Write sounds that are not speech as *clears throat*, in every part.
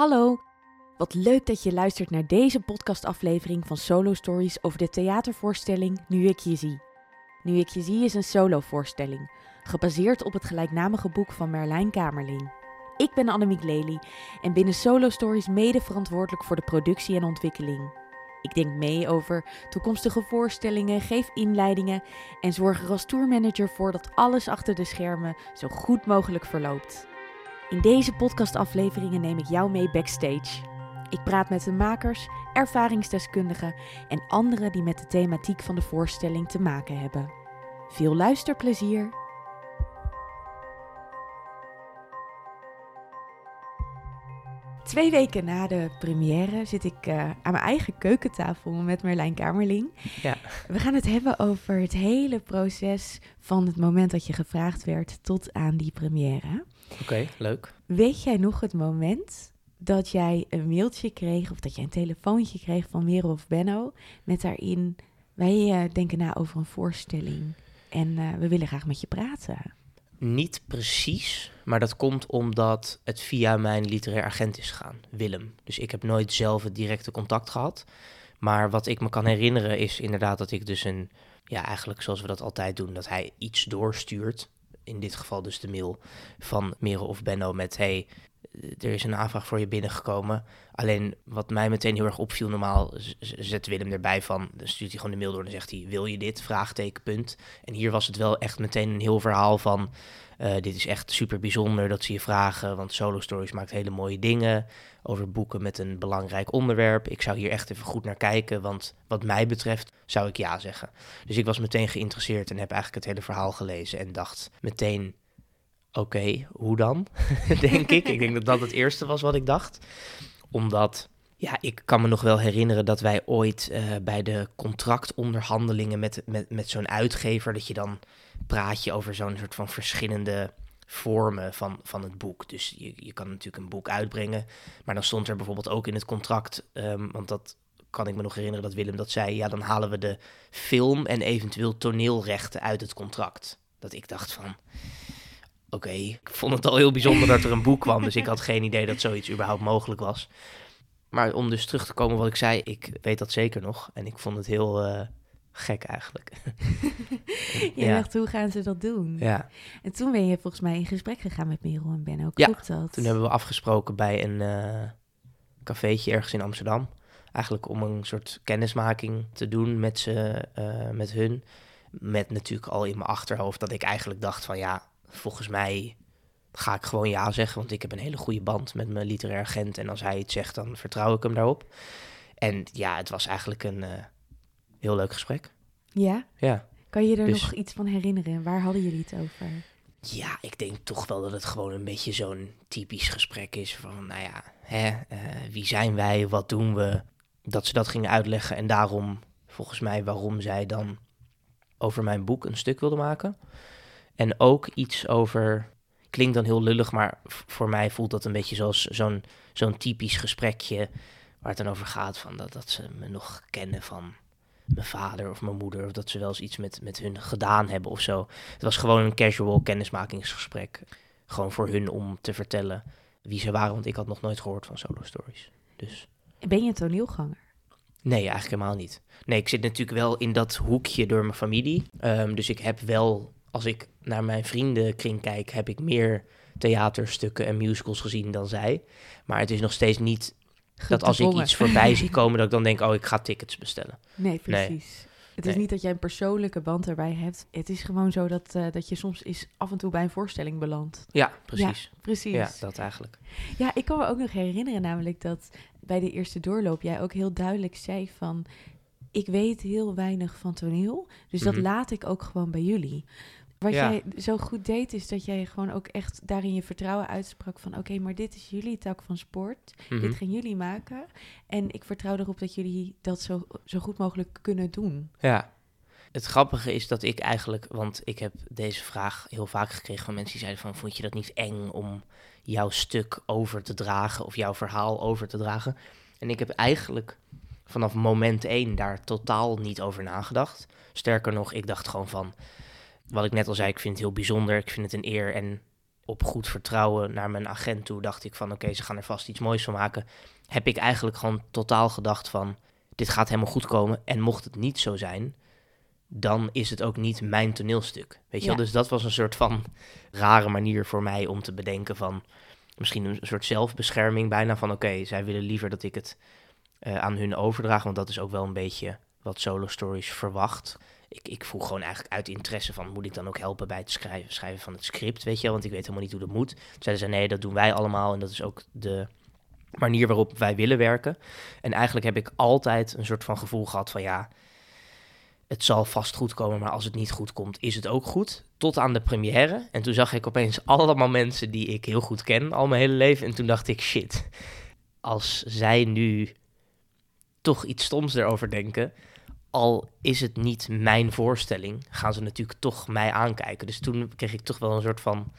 Hallo, wat leuk dat je luistert naar deze podcastaflevering van Solo Stories over de theatervoorstelling Nu ik je zie. Nu ik je zie is een solovoorstelling, gebaseerd op het gelijknamige boek van Merlijn Kamerling. Ik ben Annemiek Lely en binnen Solo Stories mede verantwoordelijk voor de productie en ontwikkeling. Ik denk mee over toekomstige voorstellingen, geef inleidingen en zorg er als tourmanager voor dat alles achter de schermen zo goed mogelijk verloopt. In deze podcastafleveringen neem ik jou mee backstage. Ik praat met de makers, ervaringsdeskundigen en anderen die met de thematiek van de voorstelling te maken hebben. Veel luisterplezier! Twee weken na de première zit ik uh, aan mijn eigen keukentafel met Merlijn Kamerling. Ja. We gaan het hebben over het hele proces van het moment dat je gevraagd werd tot aan die première. Oké, leuk. Weet jij nog het moment dat jij een mailtje kreeg of dat jij een telefoontje kreeg van Merel of Benno met daarin wij uh, denken na over een voorstelling en uh, we willen graag met je praten? Niet precies, maar dat komt omdat het via mijn literair agent is gegaan, Willem. Dus ik heb nooit zelf het directe contact gehad. Maar wat ik me kan herinneren is inderdaad dat ik dus een, ja, eigenlijk zoals we dat altijd doen, dat hij iets doorstuurt. In dit geval dus de mail van Merel of Benno met: hey, er is een aanvraag voor je binnengekomen. Alleen wat mij meteen heel erg opviel, normaal zet Willem erbij van, dan stuurt hij gewoon de mail door en zegt hij, wil je dit? Vraagteken, punt. En hier was het wel echt meteen een heel verhaal van, uh, dit is echt super bijzonder dat ze je vragen, want Solo Stories maakt hele mooie dingen over boeken met een belangrijk onderwerp. Ik zou hier echt even goed naar kijken, want wat mij betreft zou ik ja zeggen. Dus ik was meteen geïnteresseerd en heb eigenlijk het hele verhaal gelezen en dacht meteen, oké, hoe dan? *laughs* denk ik. Ik denk dat dat het eerste was wat ik dacht. Omdat, ja, ik kan me nog wel herinneren dat wij ooit uh, bij de contractonderhandelingen met, met, met zo'n uitgever, dat je dan praat je over zo'n soort van verschillende vormen van, van het boek. Dus je, je kan natuurlijk een boek uitbrengen, maar dan stond er bijvoorbeeld ook in het contract, um, want dat kan ik me nog herinneren dat Willem dat zei, ja, dan halen we de film en eventueel toneelrechten uit het contract. Dat ik dacht van, oké, ik vond het al heel bijzonder dat er een boek kwam. Dus ik had geen idee dat zoiets überhaupt mogelijk was. Maar om dus terug te komen wat ik zei, ik weet dat zeker nog. En ik vond het heel uh, gek eigenlijk. *laughs* je ja. dacht, hoe gaan ze dat doen? Ja. En toen ben je volgens mij in gesprek gegaan met Merel en Benno. Ja, dat? toen hebben we afgesproken bij een uh, cafeetje ergens in Amsterdam. Eigenlijk om een soort kennismaking te doen met, ze, uh, met hun. Met natuurlijk al in mijn achterhoofd dat ik eigenlijk dacht van ja, volgens mij ga ik gewoon ja zeggen, want ik heb een hele goede band met mijn literair agent. En als hij iets zegt, dan vertrouw ik hem daarop. En ja, het was eigenlijk een uh, heel leuk gesprek. Ja? Ja. Kan je er dus, nog iets van herinneren? Waar hadden jullie het over? Ja, ik denk toch wel dat het gewoon een beetje zo'n typisch gesprek is van, nou ja, hè, uh, wie zijn wij, wat doen we? Dat ze dat gingen uitleggen en daarom, volgens mij, waarom zij dan over mijn boek een stuk wilde maken. En ook iets over, klinkt dan heel lullig, maar voor mij voelt dat een beetje zoals zo'n zo'n typisch gesprekje waar het dan over gaat van dat, dat ze me nog kennen van mijn vader of mijn moeder, of dat ze wel eens iets met, met hun gedaan hebben of zo. Het was gewoon een casual kennismakingsgesprek. Gewoon voor hun om te vertellen wie ze waren, want ik had nog nooit gehoord van solo stories. Dus. Ben je een toneelganger? Nee, eigenlijk helemaal niet. Nee, ik zit natuurlijk wel in dat hoekje door mijn familie. Um, dus ik heb wel als ik naar mijn vriendenkring kijk, heb ik meer theaterstukken en musicals gezien dan zij. Maar het is nog steeds niet dat als ik iets voorbij zie *laughs* komen, dat ik dan denk, oh, ik ga tickets bestellen. Nee, precies. Het is niet dat jij een persoonlijke band erbij hebt. Het is gewoon zo dat, uh, dat je soms is af en toe bij een voorstelling belandt. Ja, precies. Ja, precies. Ja, dat eigenlijk. Ja, ik kan me ook nog herinneren namelijk dat bij de eerste doorloop jij ook heel duidelijk zei van... ik weet heel weinig van toneel, dus dat mm -hmm. laat ik ook gewoon bij jullie. Wat ja. jij zo goed deed, is dat jij gewoon ook echt daarin je vertrouwen uitsprak van... oké, okay, maar dit is jullie tak van sport. Mm -hmm. Dit gaan jullie maken. En ik vertrouw erop dat jullie dat zo, zo goed mogelijk kunnen doen. Ja. Het grappige is dat ik eigenlijk... want ik heb deze vraag heel vaak gekregen van mensen die zeiden van... vond je dat niet eng om jouw stuk over te dragen of jouw verhaal over te dragen? En ik heb eigenlijk vanaf moment één daar totaal niet over nagedacht. Sterker nog, ik dacht gewoon van wat ik net al zei, ik vind het heel bijzonder. Ik vind het een eer en op goed vertrouwen naar mijn agent toe dacht ik van oké, ze gaan er vast iets moois van maken. Heb ik eigenlijk gewoon totaal gedacht van dit gaat helemaal goed komen. En mocht het niet zo zijn, dan is het ook niet mijn toneelstuk. Weet je Ja. wel? Dus dat was een soort van rare manier voor mij om te bedenken van misschien een soort zelfbescherming bijna van oké, zij willen liever dat ik het eh, aan hun overdraag, want dat is ook wel een beetje wat Solo Stories verwacht. Ik, ik vroeg gewoon eigenlijk uit interesse van, moet ik dan ook helpen bij het schrijven, schrijven van het script, weet je? Want ik weet helemaal niet hoe dat moet. Toen zeiden ze, nee, dat doen wij allemaal en dat is ook de manier waarop wij willen werken. En eigenlijk heb ik altijd een soort van gevoel gehad van, ja, het zal vast goed komen, maar als het niet goed komt, is het ook goed. Tot aan de première. En toen zag ik opeens *laughs* allemaal mensen die ik heel goed ken, al mijn hele leven. En toen dacht ik, shit, als zij nu toch iets stoms erover denken, al is het niet mijn voorstelling, gaan ze natuurlijk toch mij aankijken. Dus toen kreeg ik toch wel een soort van,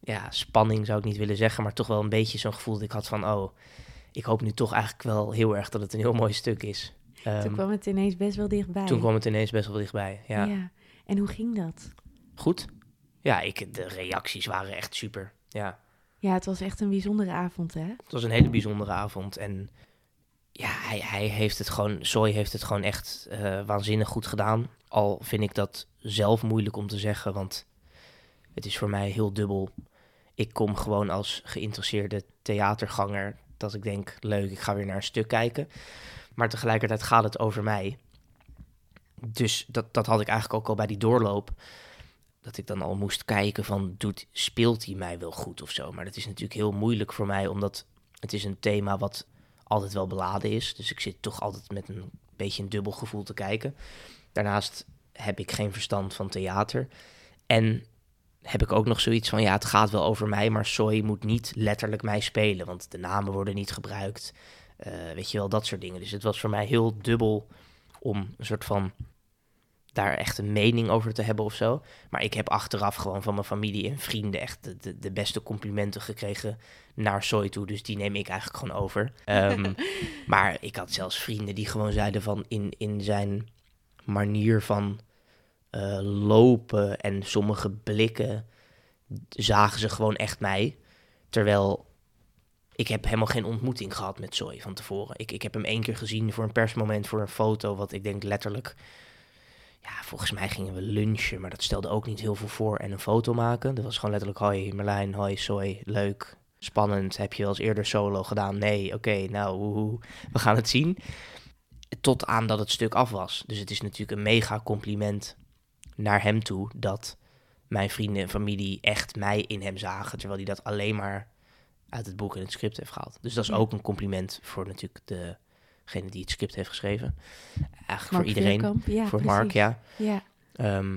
ja, spanning zou ik niet willen zeggen, maar toch wel een beetje zo'n gevoel dat ik had van, oh, ik hoop nu toch eigenlijk wel heel erg dat het een heel *laughs* mooi stuk is. Toen Ehm, kwam het ineens best wel dichtbij. toen kwam het ineens best wel dichtbij. Ja. ja. En hoe ging dat? Goed. Ja, ik, de reacties waren echt super. Ja, Ja, het was echt een bijzondere avond, hè? het was een hele bijzondere avond. En ja, hij, hij heeft het gewoon, Soy heeft het gewoon echt eh, waanzinnig goed gedaan. Al vind ik dat zelf moeilijk om te zeggen, want het is voor mij heel dubbel. Ik kom gewoon als geïnteresseerde theaterganger, dat ik denk, leuk, ik ga weer naar een stuk kijken. Maar tegelijkertijd gaat het over mij. Dus dat, dat had ik eigenlijk ook al bij die doorloop. Dat ik dan al moest kijken van, doet, speelt hij mij wel goed of zo? Maar dat is natuurlijk heel moeilijk voor mij, omdat het is een thema wat altijd wel beladen is. Dus ik zit toch altijd met een beetje een dubbel gevoel te kijken. Daarnaast heb ik geen verstand van theater. En heb ik ook nog zoiets van, ja, het gaat wel over mij, maar Soy moet niet letterlijk mij spelen, want de namen worden niet gebruikt. Eh, weet je wel, dat soort dingen. Dus het was voor mij heel dubbel om een soort van daar echt een mening over te hebben of zo. Maar ik heb achteraf gewoon van mijn familie en vrienden echt de, de, de beste complimenten gekregen naar Soy toe. Dus die neem ik eigenlijk gewoon over. Ehm, *laughs* maar ik had zelfs vrienden die gewoon zeiden van in, in zijn manier van eh, lopen en sommige blikken zagen ze gewoon echt mij. Terwijl ik heb helemaal geen ontmoeting gehad met Soy van tevoren. Ik, ik heb hem één keer gezien voor een persmoment, voor een foto, wat ik denk letterlijk... Ja, volgens mij gingen we lunchen, maar dat stelde ook niet heel veel voor. En een foto maken, dat was gewoon letterlijk... Hoi Merlijn, hoi Soy, leuk, spannend. Heb je wel eens eerder solo gedaan? Nee, oké, nou, woehoe, we gaan het zien. Tot aan dat het stuk af was. Dus het is natuurlijk een mega compliment naar hem toe... dat mijn vrienden en familie echt mij in hem zagen... terwijl hij dat alleen maar uit het boek en het script heeft gehaald. Dus dat is ook een compliment voor natuurlijk degene die het script heeft geschreven. Eigenlijk Mark voor iedereen. Ja, voor precies. Mark, ja. Ja. Ehm,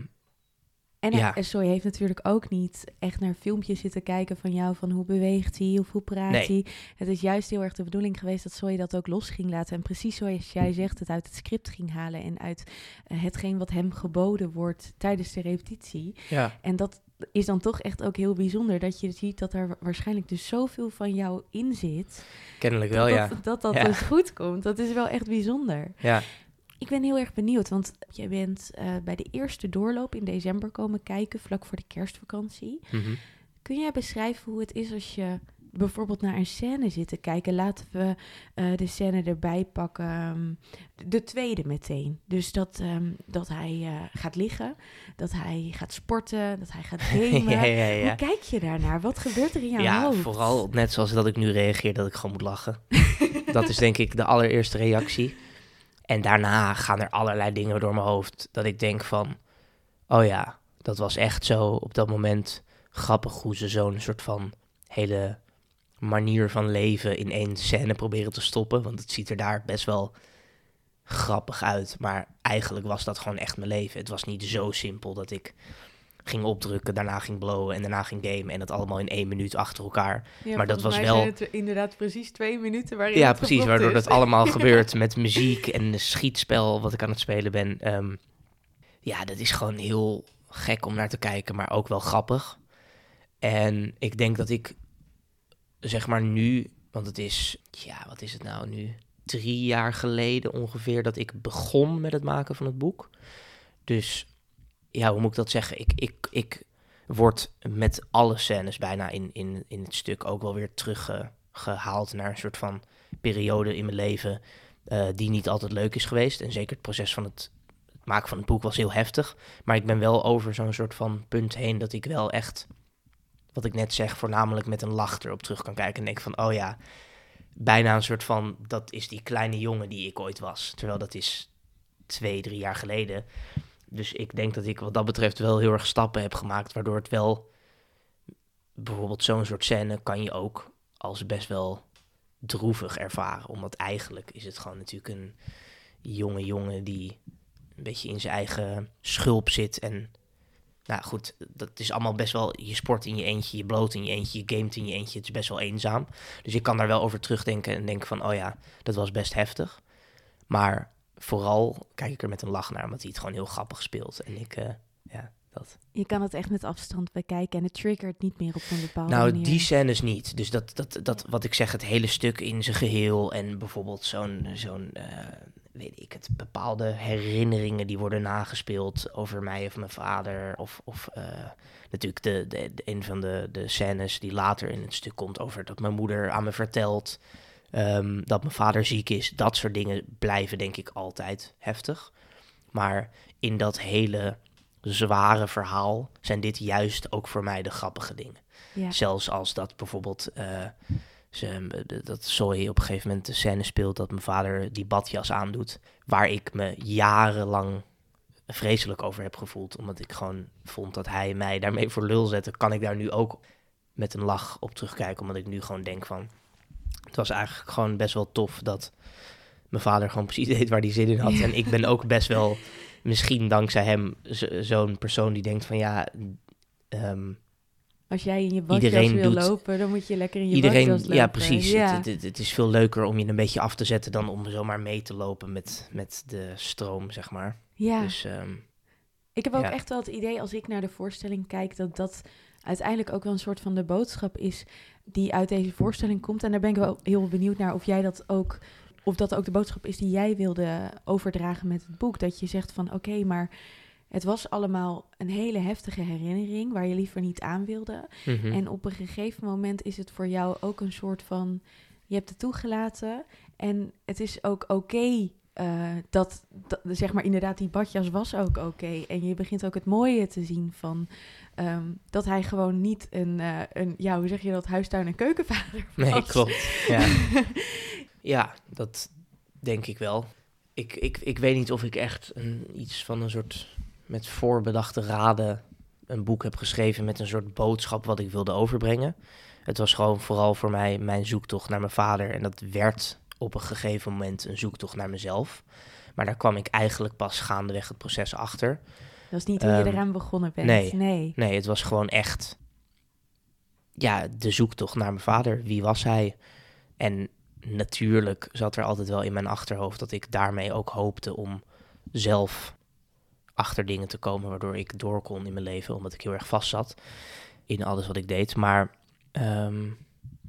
En Ja. ja. Soy heeft natuurlijk ook niet echt naar filmpjes zitten kijken van jou, van hoe beweegt hij of hoe praat Nee. hij. Het is juist heel erg de bedoeling geweest dat Soy dat ook los ging laten. En precies zoals jij zegt, het uit het script ging halen en uit eh, hetgeen wat hem geboden wordt tijdens de repetitie. ja. En dat is dan toch echt ook heel bijzonder, dat je ziet dat er wa- waarschijnlijk dus zoveel van jou in zit. kennelijk wel, dat, ja. dat dat Ja. dus goed komt. Dat is wel echt bijzonder. Ja, Ik ben heel erg benieuwd, want jij bent eh, bij de eerste doorloop in december komen kijken, vlak voor de kerstvakantie. mhm. Kun jij beschrijven hoe het is als je bijvoorbeeld naar een scène zit te kijken? Laten we eh, de scène erbij pakken. ehm, De tweede meteen. Dus dat, ehm, dat hij eh, gaat liggen, dat hij gaat sporten, dat hij gaat *laughs* gamen. ja, ja, ja. Hoe kijk je daarnaar? Wat gebeurt er in jouw Ja, hoofd? vooral net zoals dat ik nu reageer, dat ik gewoon moet lachen. *laughs* dat is denk ik de allereerste reactie. En daarna gaan er allerlei dingen door mijn hoofd. Dat ik denk van, oh ja, dat was echt zo op dat moment grappig hoe ze zo'n soort van hele manier van leven in één scène proberen te stoppen. Want het ziet er daar best wel grappig uit. Maar eigenlijk was dat gewoon echt mijn leven. Het was niet zo simpel dat ik ging opdrukken, daarna ging blowen en daarna ging gamen. En dat allemaal in één minuut achter elkaar. Ja, maar dat was wel- het inderdaad precies twee minuten waarin Ja, precies. Waardoor is. dat allemaal *laughs* gebeurt met muziek en een schietspel wat ik aan het spelen ben. Ehm, ja, dat is gewoon heel gek om naar te kijken, maar ook wel grappig. En ik denk dat ik, zeg maar nu, want het is, ja, wat is het nou nu? Drie jaar geleden ongeveer dat ik begon met het maken van het boek. Dus ja, hoe moet ik dat zeggen? Ik, ik, ik wordt met alle scènes bijna in, in, in het stuk ook wel weer teruggehaald naar een soort van periode in mijn leven eh, die niet altijd leuk is geweest. En zeker het proces van het, het maken van het boek was heel heftig. Maar ik ben wel over zo'n soort van punt heen dat ik wel echt, wat ik net zeg, voornamelijk met een lach erop terug kan kijken en denk van, oh ja, bijna een soort van, dat is die kleine jongen die ik ooit was. Terwijl dat is twee, drie jaar geleden. Dus ik denk dat ik wat dat betreft wel heel erg stappen heb gemaakt, waardoor het wel, bijvoorbeeld zo'n soort scène kan je ook als best wel droevig ervaren. Omdat eigenlijk is het gewoon natuurlijk een jonge jongen die een beetje in zijn eigen schulp zit. En nou goed, dat is allemaal best wel, je sport in je eentje, je bloot in je eentje, je gamet in je eentje. Het is best wel eenzaam. Dus ik kan daar wel over terugdenken en denken van, oh ja, dat was best heftig. Maar vooral kijk ik er met een lach naar, omdat hij het gewoon heel grappig speelt. En ik, uh, ja, dat. Je kan het echt met afstand bekijken en het triggert niet meer op een bepaalde nou, manier. Nou, die scènes niet. Dus dat, dat, dat, wat ik zeg, het hele stuk in zijn geheel en bijvoorbeeld zo'n, zo'n uh, weet ik het, bepaalde herinneringen die worden nagespeeld over mij of mijn vader. Of, of uh, natuurlijk de, de, de, een van de, de scènes die later in het stuk komt over dat mijn moeder aan me vertelt Um, dat mijn vader ziek is. Dat soort dingen blijven denk ik altijd heftig. Maar in dat hele zware verhaal zijn dit juist ook voor mij de grappige dingen. Ja. Zelfs als dat bijvoorbeeld uh, ze, dat Zoe op een gegeven moment de scène speelt dat mijn vader die badjas aandoet, waar ik me jarenlang vreselijk over heb gevoeld, omdat ik gewoon vond dat hij mij daarmee voor lul zette, kan ik daar nu ook met een lach op terugkijken, omdat ik nu gewoon denk van het was eigenlijk gewoon best wel tof dat mijn vader gewoon precies *laughs* deed waar hij zin in had. En ik ben ook best wel, misschien dankzij hem, zo'n persoon die denkt van ja... Um, als jij in je badjas wil doet, lopen, dan moet je lekker in je iedereen, lopen. Ja, precies. Ja. Het, het, het, is veel leuker om je een beetje af te zetten dan om zomaar mee te lopen met, met de stroom, zeg maar. Ja. Dus, um, ik heb ook echt wel het idee, als ik naar de voorstelling kijk, dat dat uiteindelijk ook wel een soort van de boodschap is die uit deze voorstelling komt. En daar ben ik wel heel benieuwd naar of jij dat ook, of dat ook de boodschap is die jij wilde overdragen met het boek. Dat je zegt van oké, maar het was allemaal een hele heftige herinnering waar je liever niet aan wilde. Mhm. En op een gegeven moment is het voor jou ook een soort van, je hebt het toegelaten en het is ook oké uh, dat, dat, zeg maar inderdaad, die badjas was ook oké. En je begint ook het mooie te zien van um, dat hij gewoon niet een, uh, een, ja, hoe zeg je dat, huistuin- en keukenvader *laughs* was. Nee, klopt. Ja, *laughs* ja dat denk ik wel. Ik, ik, ik weet niet of ik echt een, iets van een soort met voorbedachte raden een boek heb geschreven met een soort boodschap wat ik wilde overbrengen. Het was gewoon vooral voor mij mijn zoektocht naar mijn vader. En dat werd op een gegeven moment een zoektocht naar mezelf. Maar daar kwam ik eigenlijk pas gaandeweg het proces achter. Dat is niet hoe je ehm, eraan begonnen bent. Nee, nee, nee. het was gewoon echt ja, de zoektocht naar mijn vader. Wie was hij? En natuurlijk zat er altijd wel in mijn achterhoofd dat ik daarmee ook hoopte om zelf achter dingen te komen waardoor ik door kon in mijn leven, omdat ik heel erg vast zat in alles wat ik deed. Maar um,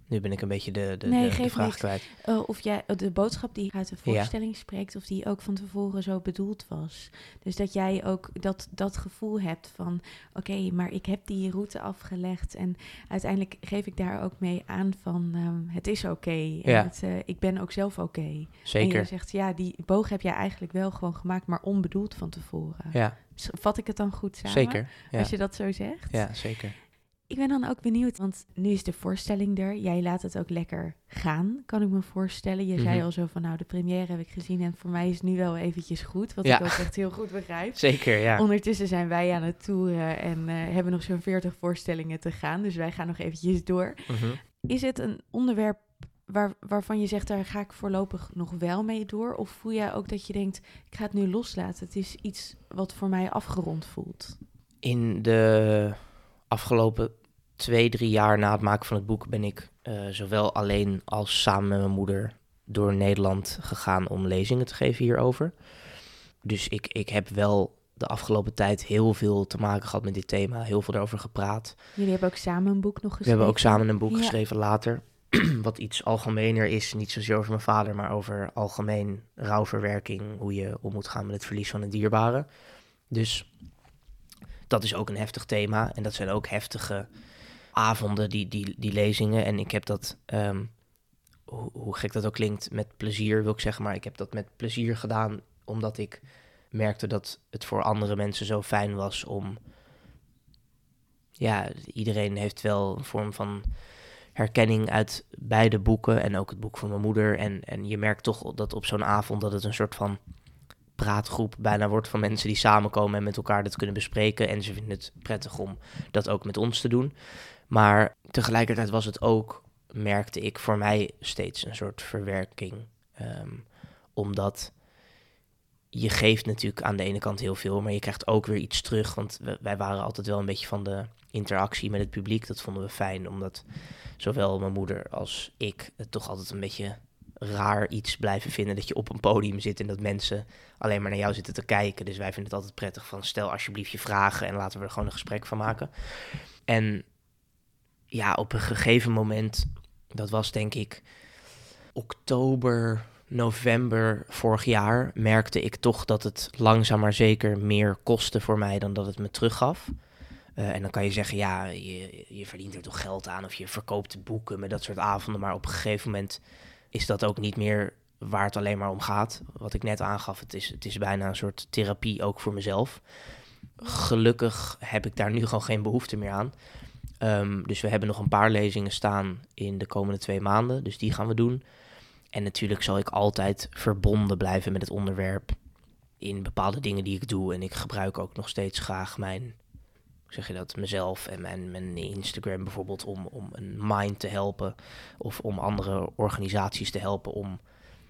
nu ben ik een beetje de, de, nee, de, de vraag kwijt. Uh, of jij de boodschap die uit de voorstelling spreekt, of die ook van tevoren zo bedoeld was. Dus dat jij ook dat, dat gevoel hebt van: oké, maar ik heb die route afgelegd. En uiteindelijk geef ik daar ook mee aan van: um, het is oké. Okay, ja. uh, ik ben ook zelf oké. Okay. Zeker. En je zegt: ja, die boog heb jij eigenlijk wel gewoon gemaakt, maar onbedoeld van tevoren. Ja. Vat ik het dan goed samen? Zeker. Ja. Als je dat zo zegt. Ja, zeker. Ik ben dan ook benieuwd, want nu is de voorstelling er. Jij laat het ook lekker gaan, kan ik me voorstellen. Je zei mhm. al zo van, nou, de première heb ik gezien en voor mij is nu wel eventjes goed. Wat ik ook echt heel goed begrijp. *laughs* Zeker, ja. Ondertussen zijn wij aan het toeren en uh, hebben nog zo'n 40 voorstellingen te gaan. Dus wij gaan nog eventjes door. Mhm. Is het een onderwerp waar, waarvan je zegt, daar ga ik voorlopig nog wel mee door? Of voel jij ook dat je denkt, ik ga het nu loslaten. Het is iets wat voor mij afgerond voelt. In de afgelopen twee, drie jaar na het maken van het boek ben ik uh, zowel alleen als samen met mijn moeder door Nederland gegaan om lezingen te geven hierover. Dus ik, ik heb wel de afgelopen tijd heel veel te maken gehad met dit thema, heel veel erover gepraat. Jullie hebben ook samen een boek nog geschreven? We hebben ook samen een boek geschreven later, *clears throat* wat iets algemener is, niet zozeer over mijn vader, maar over algemeen rouwverwerking, hoe je om moet gaan met het verlies van een dierbare. Dus dat is ook een heftig thema. En dat zijn ook heftige avonden, die, die, die lezingen. En ik heb dat, ehm, hoe, hoe gek dat ook klinkt, met plezier wil ik zeggen. Maar ik heb dat met plezier gedaan, omdat ik merkte dat het voor andere mensen zo fijn was om... Ja, iedereen heeft wel een vorm van herkenning uit beide boeken en ook het boek van mijn moeder. En, en je merkt toch dat op zo'n avond dat het een soort van praatgroep bijna wordt van mensen die samenkomen en met elkaar dat kunnen bespreken. En ze vinden het prettig om dat ook met ons te doen. Maar tegelijkertijd was het ook, merkte ik, voor mij steeds een soort verwerking. Ehm, omdat je geeft natuurlijk aan de ene kant heel veel, maar je krijgt ook weer iets terug. Want wij waren altijd wel een beetje van de interactie met het publiek. Dat vonden we fijn, omdat zowel mijn moeder als ik het toch altijd een beetje raar iets blijven vinden dat je op een podium zit en dat mensen alleen maar naar jou zitten te kijken. Dus wij vinden het altijd prettig van stel alsjeblieft je vragen en laten we er gewoon een gesprek van maken. En ja, op een gegeven moment, dat was denk ik oktober, november vorig jaar, merkte ik toch dat het langzaam maar zeker meer kostte voor mij dan dat het me teruggaf. Uh, en dan kan je zeggen, ja, je, je verdient er toch geld aan of je verkoopt boeken met dat soort avonden. Maar op een gegeven moment is dat ook niet meer waar het alleen maar om gaat. Wat ik net aangaf, het is, het is bijna een soort therapie ook voor mezelf. Gelukkig heb ik daar nu gewoon geen behoefte meer aan. Um, dus we hebben nog een paar lezingen staan in de komende twee maanden. Dus die gaan we doen. En natuurlijk zal ik altijd verbonden blijven met het onderwerp in bepaalde dingen die ik doe. En ik gebruik ook nog steeds graag mijn zeg je dat, mezelf en mijn, mijn Instagram bijvoorbeeld om, om een mind te helpen of om andere organisaties te helpen om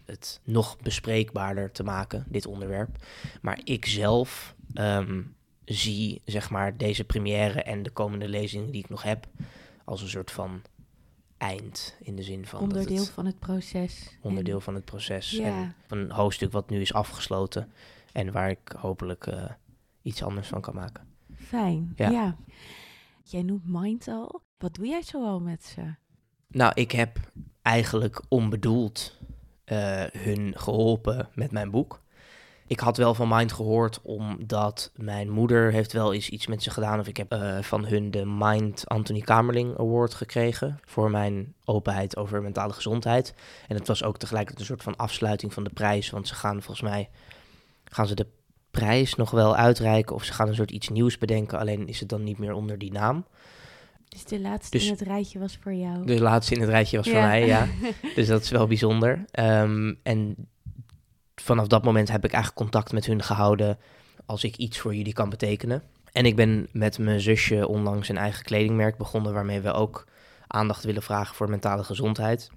het nog bespreekbaarder te maken, dit onderwerp. Maar ik zelf ehm, zie zeg maar deze première en de komende lezingen die ik nog heb als een soort van eind in de zin van onderdeel van het proces. Onderdeel van het proces ja. en een hoofdstuk wat nu is afgesloten en waar ik hopelijk uh, iets anders van kan maken. Fijn, ja. Jij noemt Mind al. Wat doe jij zoal met ze? Nou, ik heb eigenlijk onbedoeld uh, hun geholpen met mijn boek. Ik had wel van Mind gehoord, omdat mijn moeder heeft wel eens iets met ze gedaan. Of ik heb uh, van hun de Mind Anthony Kamerling Award gekregen voor mijn openheid over mentale gezondheid. En het was ook tegelijkertijd een soort van afsluiting van de prijs, want ze gaan volgens mij gaan ze de prijs nog wel uitreiken of ze gaan een soort iets nieuws bedenken, alleen is het dan niet meer onder die naam. Dus de laatste dus in het rijtje was voor jou? De laatste in het rijtje was voor mij, ja. *laughs* dus dat is wel bijzonder. Um, en vanaf dat moment heb ik eigenlijk contact met hun gehouden als ik iets voor jullie kan betekenen. En ik ben met mijn zusje onlangs een eigen kledingmerk begonnen waarmee we ook aandacht willen vragen voor mentale gezondheid.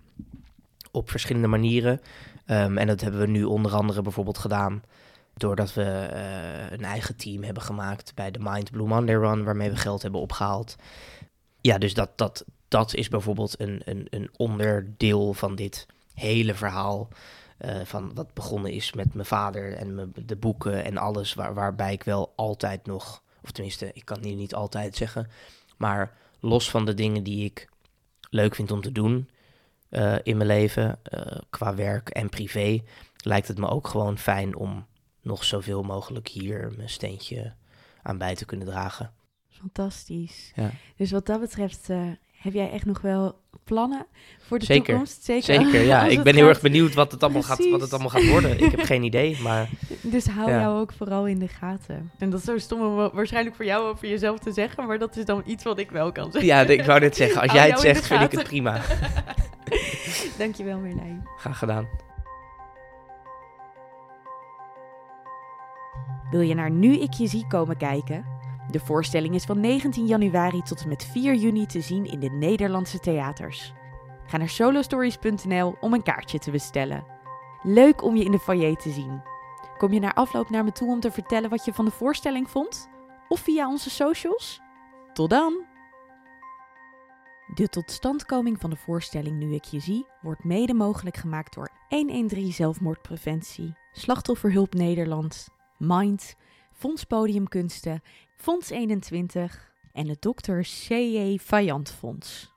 Op verschillende manieren. Um, en dat hebben we nu onder andere bijvoorbeeld gedaan Doordat we uh, een eigen team hebben gemaakt bij de Mind Blue Monday Run, waarmee we geld hebben opgehaald. Ja, dus dat, dat, dat is bijvoorbeeld een, een, een onderdeel van dit hele verhaal. Uh, van wat begonnen is met mijn vader en mijn, de boeken en alles, waar, waarbij ik wel altijd nog, of tenminste, ik kan het niet altijd zeggen, maar los van de dingen die ik leuk vind om te doen uh, in mijn leven, uh, qua werk en privé, lijkt het me ook gewoon fijn om nog zoveel mogelijk hier mijn steentje aan bij te kunnen dragen. Fantastisch. Ja. Dus wat dat betreft uh, heb jij echt nog wel plannen voor de toekomst? Zeker. Zeker, ja. *laughs* ik ben heel erg benieuwd wat het, allemaal gaat, wat het allemaal gaat worden. ik heb geen idee, *laughs* maar... Dus hou jou ook vooral in de gaten. En dat is zo stom om waarschijnlijk voor jou over jezelf te zeggen, maar dat is dan iets wat ik wel kan zeggen. Ja, ik wou net zeggen. Als jij het zegt, vind ik het prima. *laughs* Dankjewel, Merlijn. Graag gedaan. Wil je naar Nu ik je zie komen kijken? De voorstelling is van 19 januari tot en met 4 juni te zien in de Nederlandse theaters. Ga naar solostories.nl om een kaartje te bestellen. Leuk om je in de foyer te zien. Kom je naar afloop naar me toe om te vertellen wat je van de voorstelling vond? Of via onze socials? Tot dan! De totstandkoming van de voorstelling Nu ik je zie wordt mede mogelijk gemaakt door 113 Zelfmoordpreventie, Slachtofferhulp Nederland Mind, Fonds Podiumkunsten, Fonds 21 en het Dr. C.J. Vajant Fonds.